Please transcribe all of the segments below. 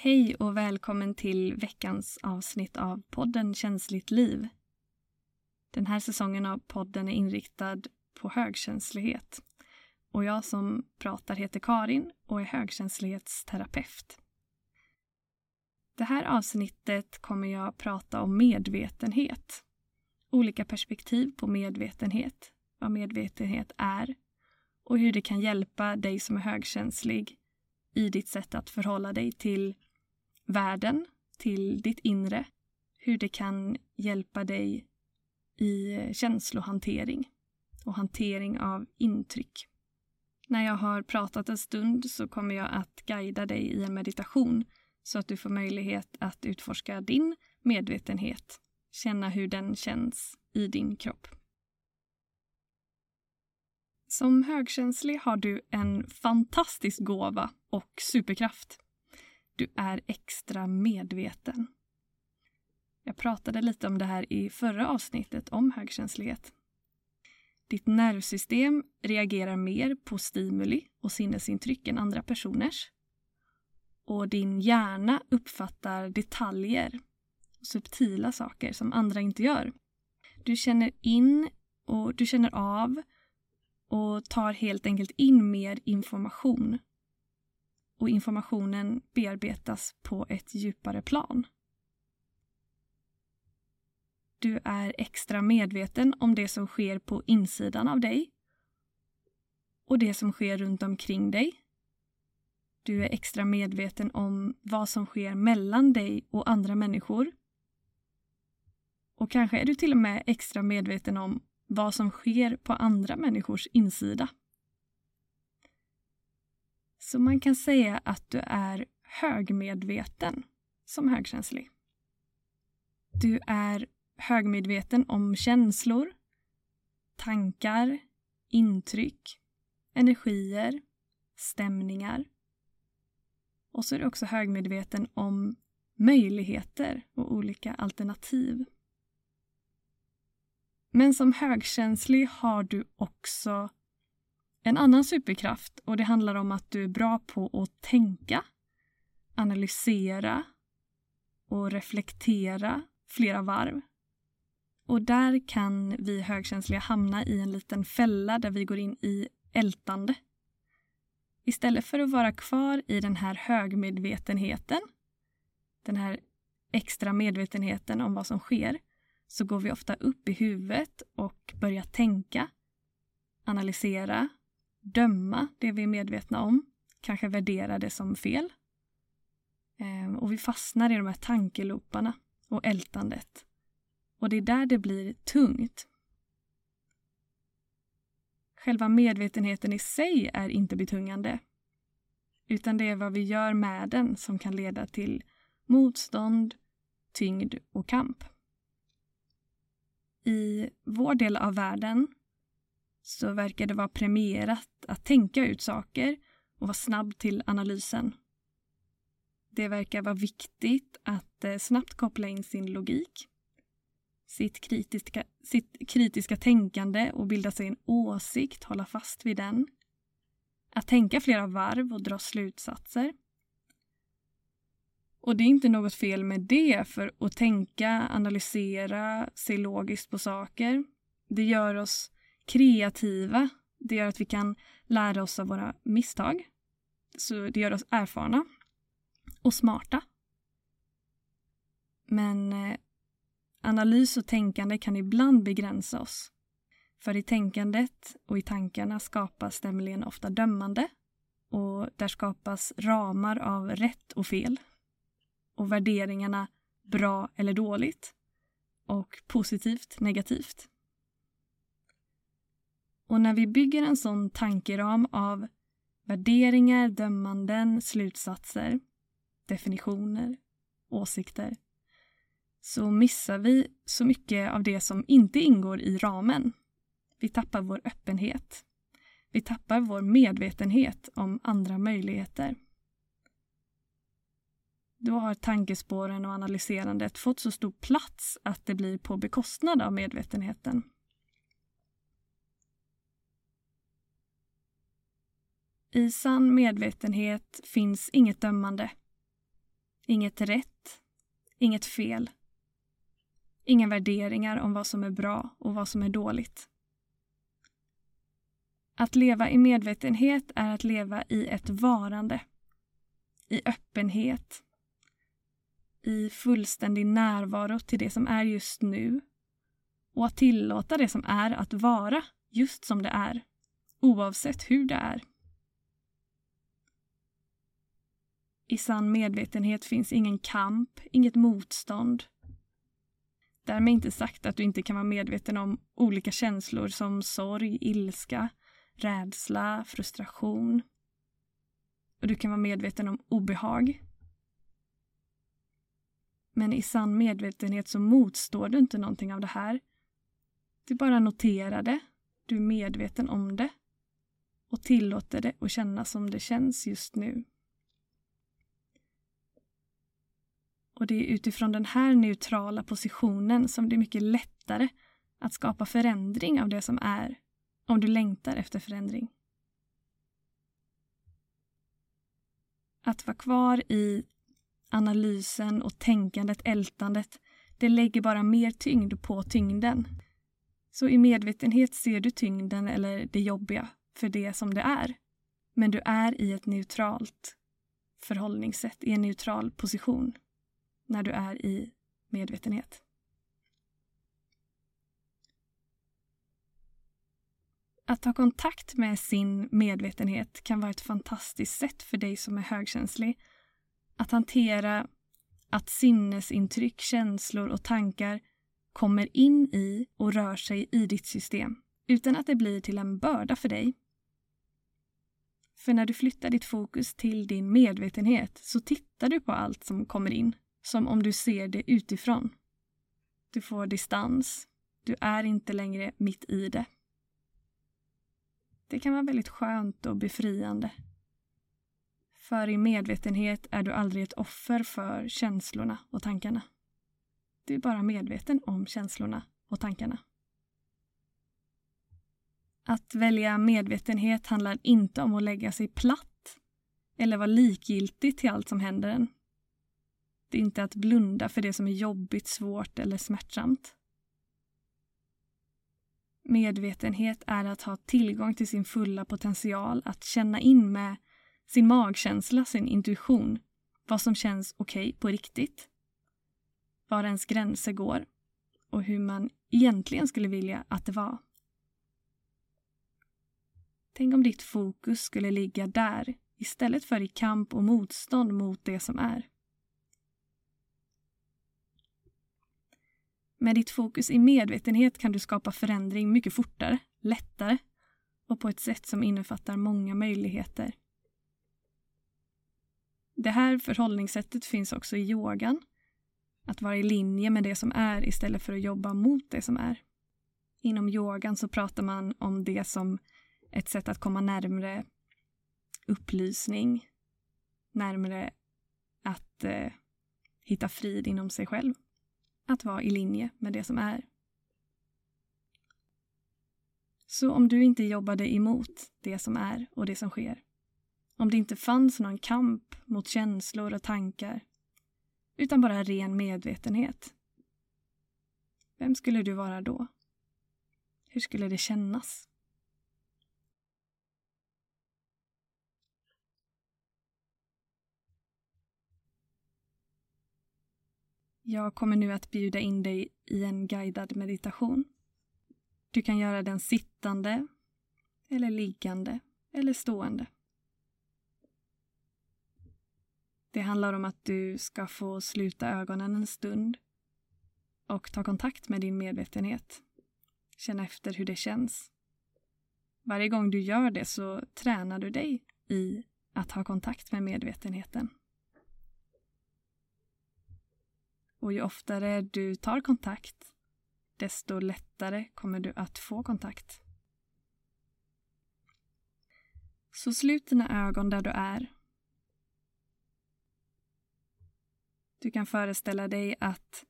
Hej och välkommen till veckans avsnitt av podden Känsligt liv. Den här säsongen av podden är inriktad på högkänslighet. Och jag som pratar heter Karin och är högkänslighetsterapeut. Det här avsnittet kommer jag prata om medvetenhet. Olika perspektiv på medvetenhet, vad medvetenhet är och hur det kan hjälpa dig som är högkänslig i ditt sätt att förhålla dig till världen, till ditt inre. Hur det kan hjälpa dig i känslohantering och hantering av intryck. När jag har pratat en stund så kommer jag att guida dig i en meditation så att du får möjlighet att utforska din medvetenhet. Känna hur den känns i din kropp. Som högkänslig har du en fantastisk gåva och superkraft. Du är extra medveten. Jag pratade lite om det här i förra avsnittet om högkänslighet. Ditt nervsystem reagerar mer på stimuli och sinnesintryck än andra personers. Och din hjärna uppfattar detaljer, subtila saker som andra inte gör. Du känner in och du känner av och tar helt enkelt in mer information. Och informationen bearbetas på ett djupare plan. Du är extra medveten om det som sker på insidan av dig och det som sker runt omkring dig. Du är extra medveten om vad som sker mellan dig och andra människor. Och kanske är du till och med extra medveten om vad som sker på andra människors insida. Så man kan säga att du är högmedveten som högkänslig. Du är högmedveten om känslor, tankar, intryck, energier, stämningar. Och så är du också högmedveten om möjligheter och olika alternativ. Men som högkänslig har du också en annan superkraft och det handlar om att du är bra på att tänka, analysera och reflektera flera varv. Och där kan vi högkänsliga hamna i en liten fälla där vi går in i ältande. Istället för att vara kvar i den här högmedvetenheten, den här extra medvetenheten om vad som sker, så går vi ofta upp i huvudet och börjar tänka, analysera, döma det vi är medvetna om, kanske värdera det som fel. Ehm, och vi fastnar i de här tankeloparna och ältandet. Och det är där det blir tungt. Själva medvetenheten i sig är inte betungande. Utan det är vad vi gör med den som kan leda till motstånd, tyngd och kamp. I vår del av världen så verkar det vara premierat att tänka ut saker och vara snabb till analysen. Det verkar vara viktigt att eh, snabbt koppla in sin logik, sitt kritiska, sitt kritiska tänkande och bilda sig en åsikt, hålla fast vid den. Att tänka flera varv och dra slutsatser. Och det är inte något fel med det, för att tänka, analysera, se logiskt på saker, det gör oss kreativa. Det gör att vi kan lära oss av våra misstag. Så det gör oss erfarna och smarta. Men eh, analys och tänkande kan ibland begränsa oss. För i tänkandet och i tankarna skapas nämligen ofta dömande och där skapas ramar av rätt och fel och värderingarna bra eller dåligt och positivt negativt. Och när vi bygger en sån tankeram av värderingar, dömanden, slutsatser, definitioner, åsikter så missar vi så mycket av det som inte ingår i ramen. Vi tappar vår öppenhet. Vi tappar vår medvetenhet om andra möjligheter. Då har tankespåren och analyserandet fått så stor plats att det blir på bekostnad av medvetenheten. I sann medvetenhet finns inget dömande. Inget rätt, inget fel. Inga värderingar om vad som är bra och vad som är dåligt. Att leva i medvetenhet är att leva i ett varande. I öppenhet. I fullständig närvaro till det som är just nu. Och att tillåta det som är att vara just som det är. Oavsett hur det är. I sann medvetenhet finns ingen kamp, inget motstånd. Därmed inte sagt att du inte kan vara medveten om olika känslor som sorg, ilska, rädsla, frustration. Och du kan vara medveten om obehag. Men i sann medvetenhet så motstår du inte någonting av det här. Du bara noterar det, du är medveten om det och tillåter det att kännas som det känns just nu. Och det är utifrån den här neutrala positionen som det är mycket lättare att skapa förändring av det som är, om du längtar efter förändring. Att vara kvar i analysen och tänkandet, ältandet, det lägger bara mer tyngd på tyngden. Så i medvetenhet ser du tyngden eller det jobbiga för det som det är. Men du är i ett neutralt förhållningssätt, i en neutral position när du är i medvetenhet. Att ta kontakt med sin medvetenhet kan vara ett fantastiskt sätt för dig som är högkänslig att hantera att sinnesintryck, känslor och tankar kommer in i och rör sig i ditt system utan att det blir till en börda för dig. För när du flyttar ditt fokus till din medvetenhet så tittar du på allt som kommer in som om du ser det utifrån. Du får distans. Du är inte längre mitt i det. Det kan vara väldigt skönt och befriande. För i medvetenhet är du aldrig ett offer för känslorna och tankarna. Du är bara medveten om känslorna och tankarna. Att välja medvetenhet handlar inte om att lägga sig platt eller vara likgiltig till allt som händer en. Det är inte att blunda för det som är jobbigt, svårt eller smärtsamt. Medvetenhet är att ha tillgång till sin fulla potential, att känna in med sin magkänsla, sin intuition, vad som känns okej okay på riktigt, var ens gränser går och hur man egentligen skulle vilja att det var. Tänk om ditt fokus skulle ligga där istället för i kamp och motstånd mot det som är. Med ditt fokus i medvetenhet kan du skapa förändring mycket fortare, lättare och på ett sätt som innefattar många möjligheter. Det här förhållningssättet finns också i yogan. Att vara i linje med det som är istället för att jobba mot det som är. Inom yogan så pratar man om det som ett sätt att komma närmre upplysning, närmre att eh, hitta frid inom sig själv att vara i linje med det som är. Så om du inte jobbade emot det som är och det som sker, om det inte fanns någon kamp mot känslor och tankar, utan bara ren medvetenhet, vem skulle du vara då? Hur skulle det kännas? Jag kommer nu att bjuda in dig i en guidad meditation. Du kan göra den sittande, eller liggande, eller stående. Det handlar om att du ska få sluta ögonen en stund och ta kontakt med din medvetenhet. Känn efter hur det känns. Varje gång du gör det så tränar du dig i att ha kontakt med medvetenheten. Och ju oftare du tar kontakt, desto lättare kommer du att få kontakt. Så slut dina ögon där du är. Du kan föreställa dig att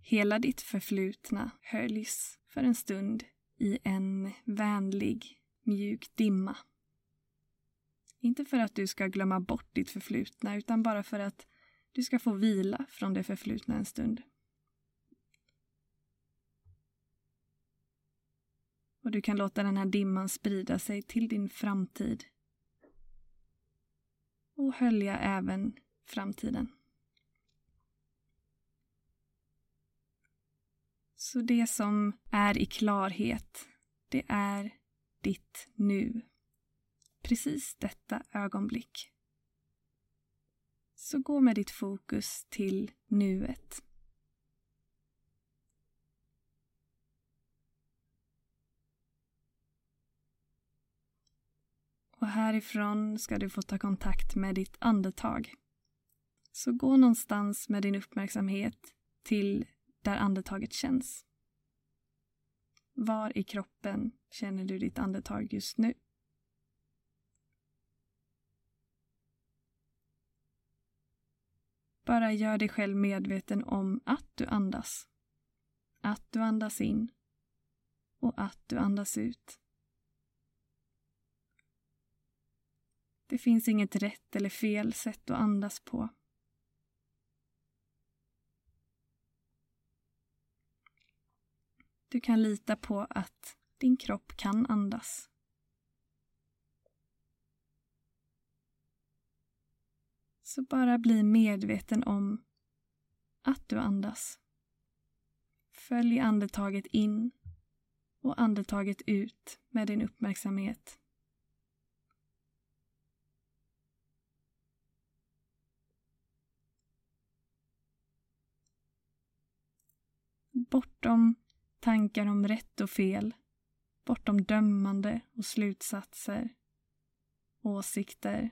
hela ditt förflutna höljs för en stund i en vänlig, mjuk dimma. Inte för att du ska glömma bort ditt förflutna utan bara för att du ska få vila från det förflutna en stund. Och du kan låta den här dimman sprida sig till din framtid. Och hölja även framtiden. Så det som är i klarhet, det är ditt nu. Precis detta ögonblick. Så gå med ditt fokus till nuet. Och härifrån ska du få ta kontakt med ditt andetag. Så gå någonstans med din uppmärksamhet till där andetaget känns. Var i kroppen känner du ditt andetag just nu? Bara gör dig själv medveten om att du andas. Att du andas in och att du andas ut. Det finns inget rätt eller fel sätt att andas på. Du kan lita på att din kropp kan andas. Så bara bli medveten om att du andas. Följ andetaget in och andetaget ut med din uppmärksamhet. Bortom tankar om rätt och fel, bortom dömande och slutsatser, åsikter.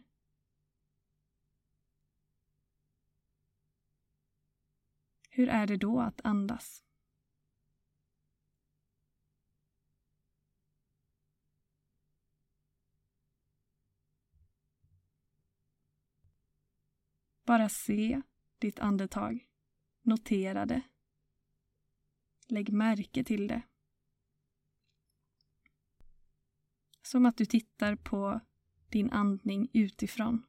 Hur är det då att andas? Bara se ditt andetag. Notera det. Lägg märke till det. Som att du tittar på din andning utifrån.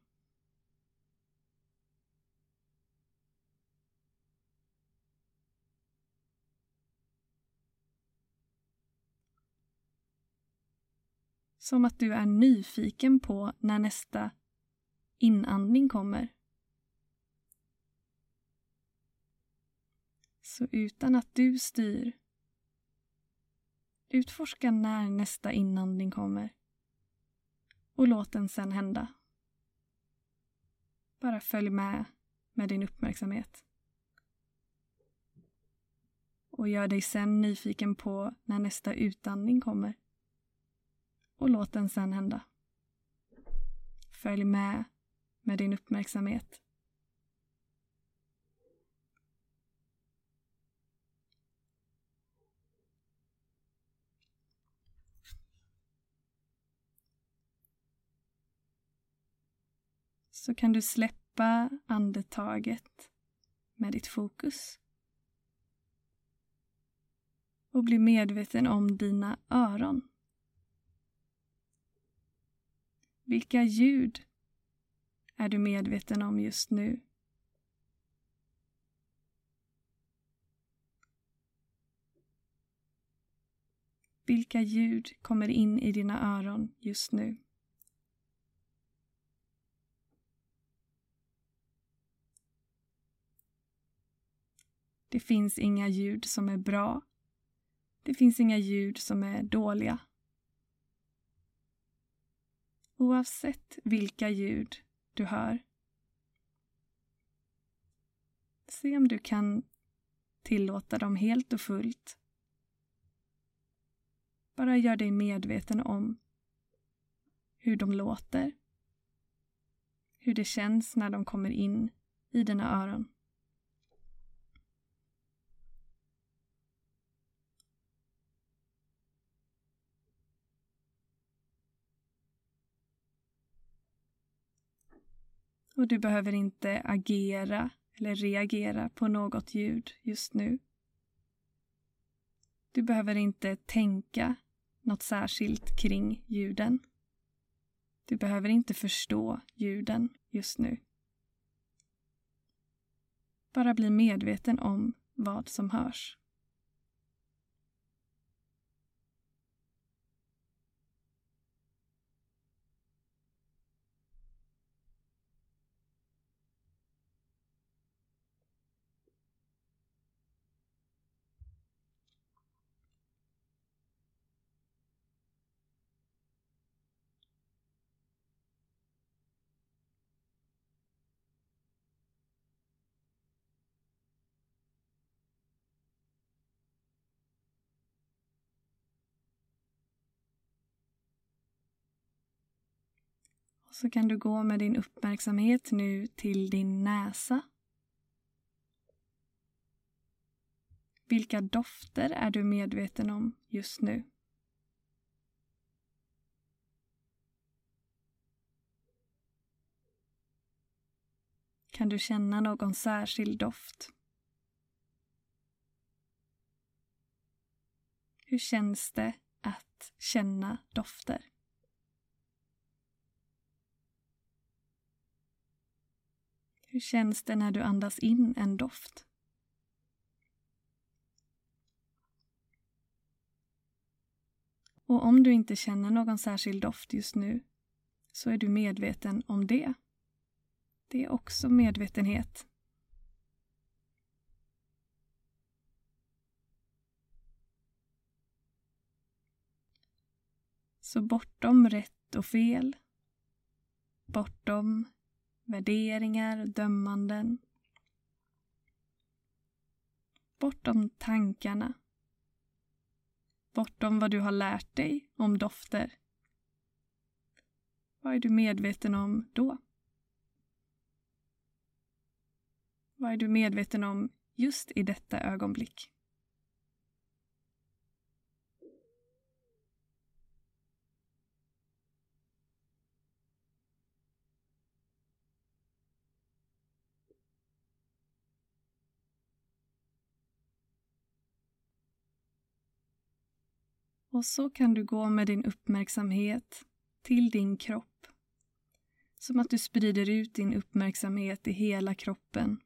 Som att du är nyfiken på när nästa inandning kommer. Så utan att du styr, utforska när nästa inandning kommer och låt den sen hända. Bara följ med med din uppmärksamhet. Och gör dig sen nyfiken på när nästa utandning kommer. Och låt den sen hända. Följ med med din uppmärksamhet. så kan du släppa andetaget med ditt fokus. Och bli medveten om dina öron. Vilka ljud är du medveten om just nu? Vilka ljud kommer in i dina öron just nu? Det finns inga ljud som är bra. Det finns inga ljud som är dåliga. Oavsett vilka ljud du hör. Se om du kan tillåta dem helt och fullt. Bara gör dig medveten om hur de låter. Hur det känns när de kommer in i dina öron. Och du behöver inte agera eller reagera på något ljud just nu. Du behöver inte tänka något särskilt kring ljuden. Du behöver inte förstå ljuden just nu. Bara bli medveten om vad som hörs. Så kan du gå med din uppmärksamhet nu till din näsa. Vilka dofter är du medveten om just nu? Kan du känna någon särskild doft? Hur känns det att känna dofter? Hur känns det när du andas in en doft? Och om du inte känner någon särskild doft just nu så är du medveten om det. Det är också medvetenhet. Så bortom rätt och fel, bortom värderingar, och dömanden. Bortom tankarna. Bortom vad du har lärt dig om dofter. Vad är du medveten om då? Vad är du medveten om just i detta ögonblick? Och så kan du gå med din uppmärksamhet till din kropp. Som att du sprider ut din uppmärksamhet i hela kroppen.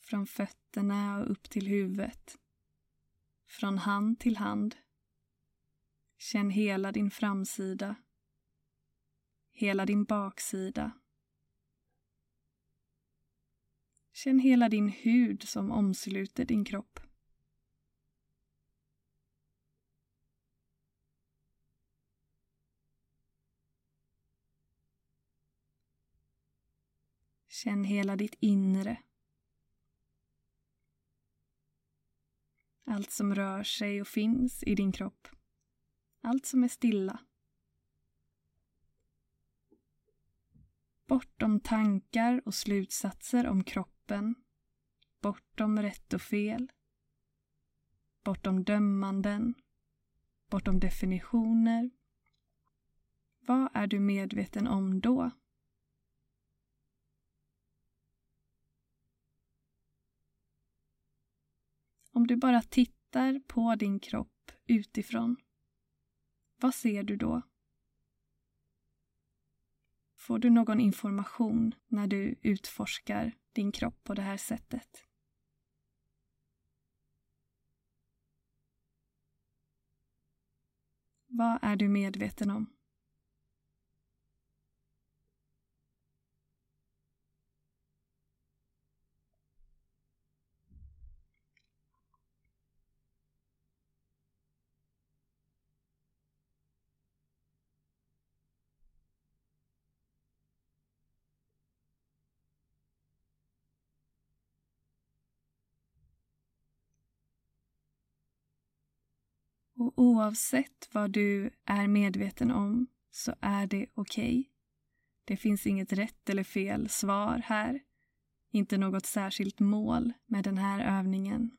Från fötterna och upp till huvudet. Från hand till hand. Känn hela din framsida. Hela din baksida. Känn hela din hud som omsluter din kropp. Känn hela ditt inre. Allt som rör sig och finns i din kropp. Allt som är stilla. Bortom tankar och slutsatser om kroppen. Bortom rätt och fel. Bortom dömanden. Bortom definitioner. Vad är du medveten om då? Om du bara tittar på din kropp utifrån, vad ser du då? Får du någon information när du utforskar din kropp på det här sättet? Vad är du medveten om? Och oavsett vad du är medveten om så är det okej. Okay. Det finns inget rätt eller fel svar här. Inte något särskilt mål med den här övningen.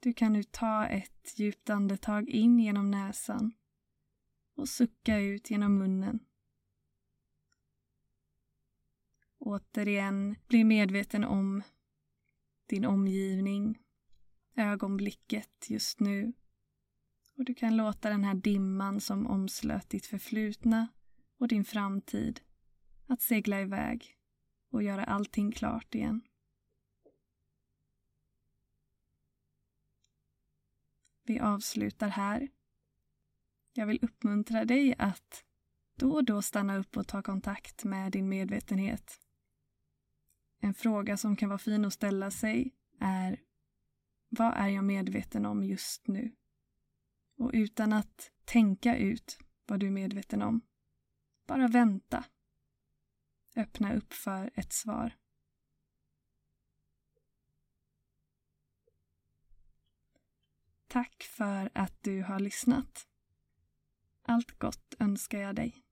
Du kan nu ta ett djupt andetag in genom näsan och sucka ut genom munnen. Återigen, bli medveten om din omgivning, ögonblicket just nu Och du kan låta den här dimman som omslöt ditt förflutna och din framtid att segla iväg och göra allting klart igen. Vi avslutar här. Jag vill uppmuntra dig att då och då stanna upp och ta kontakt med din medvetenhet. En fråga som kan vara fin att ställa sig är vad är jag medveten om just nu? Och utan att tänka ut vad du är medveten om, bara vänta. Öppna upp för ett svar. Tack för att du har lyssnat. Allt gott önskar jag dig.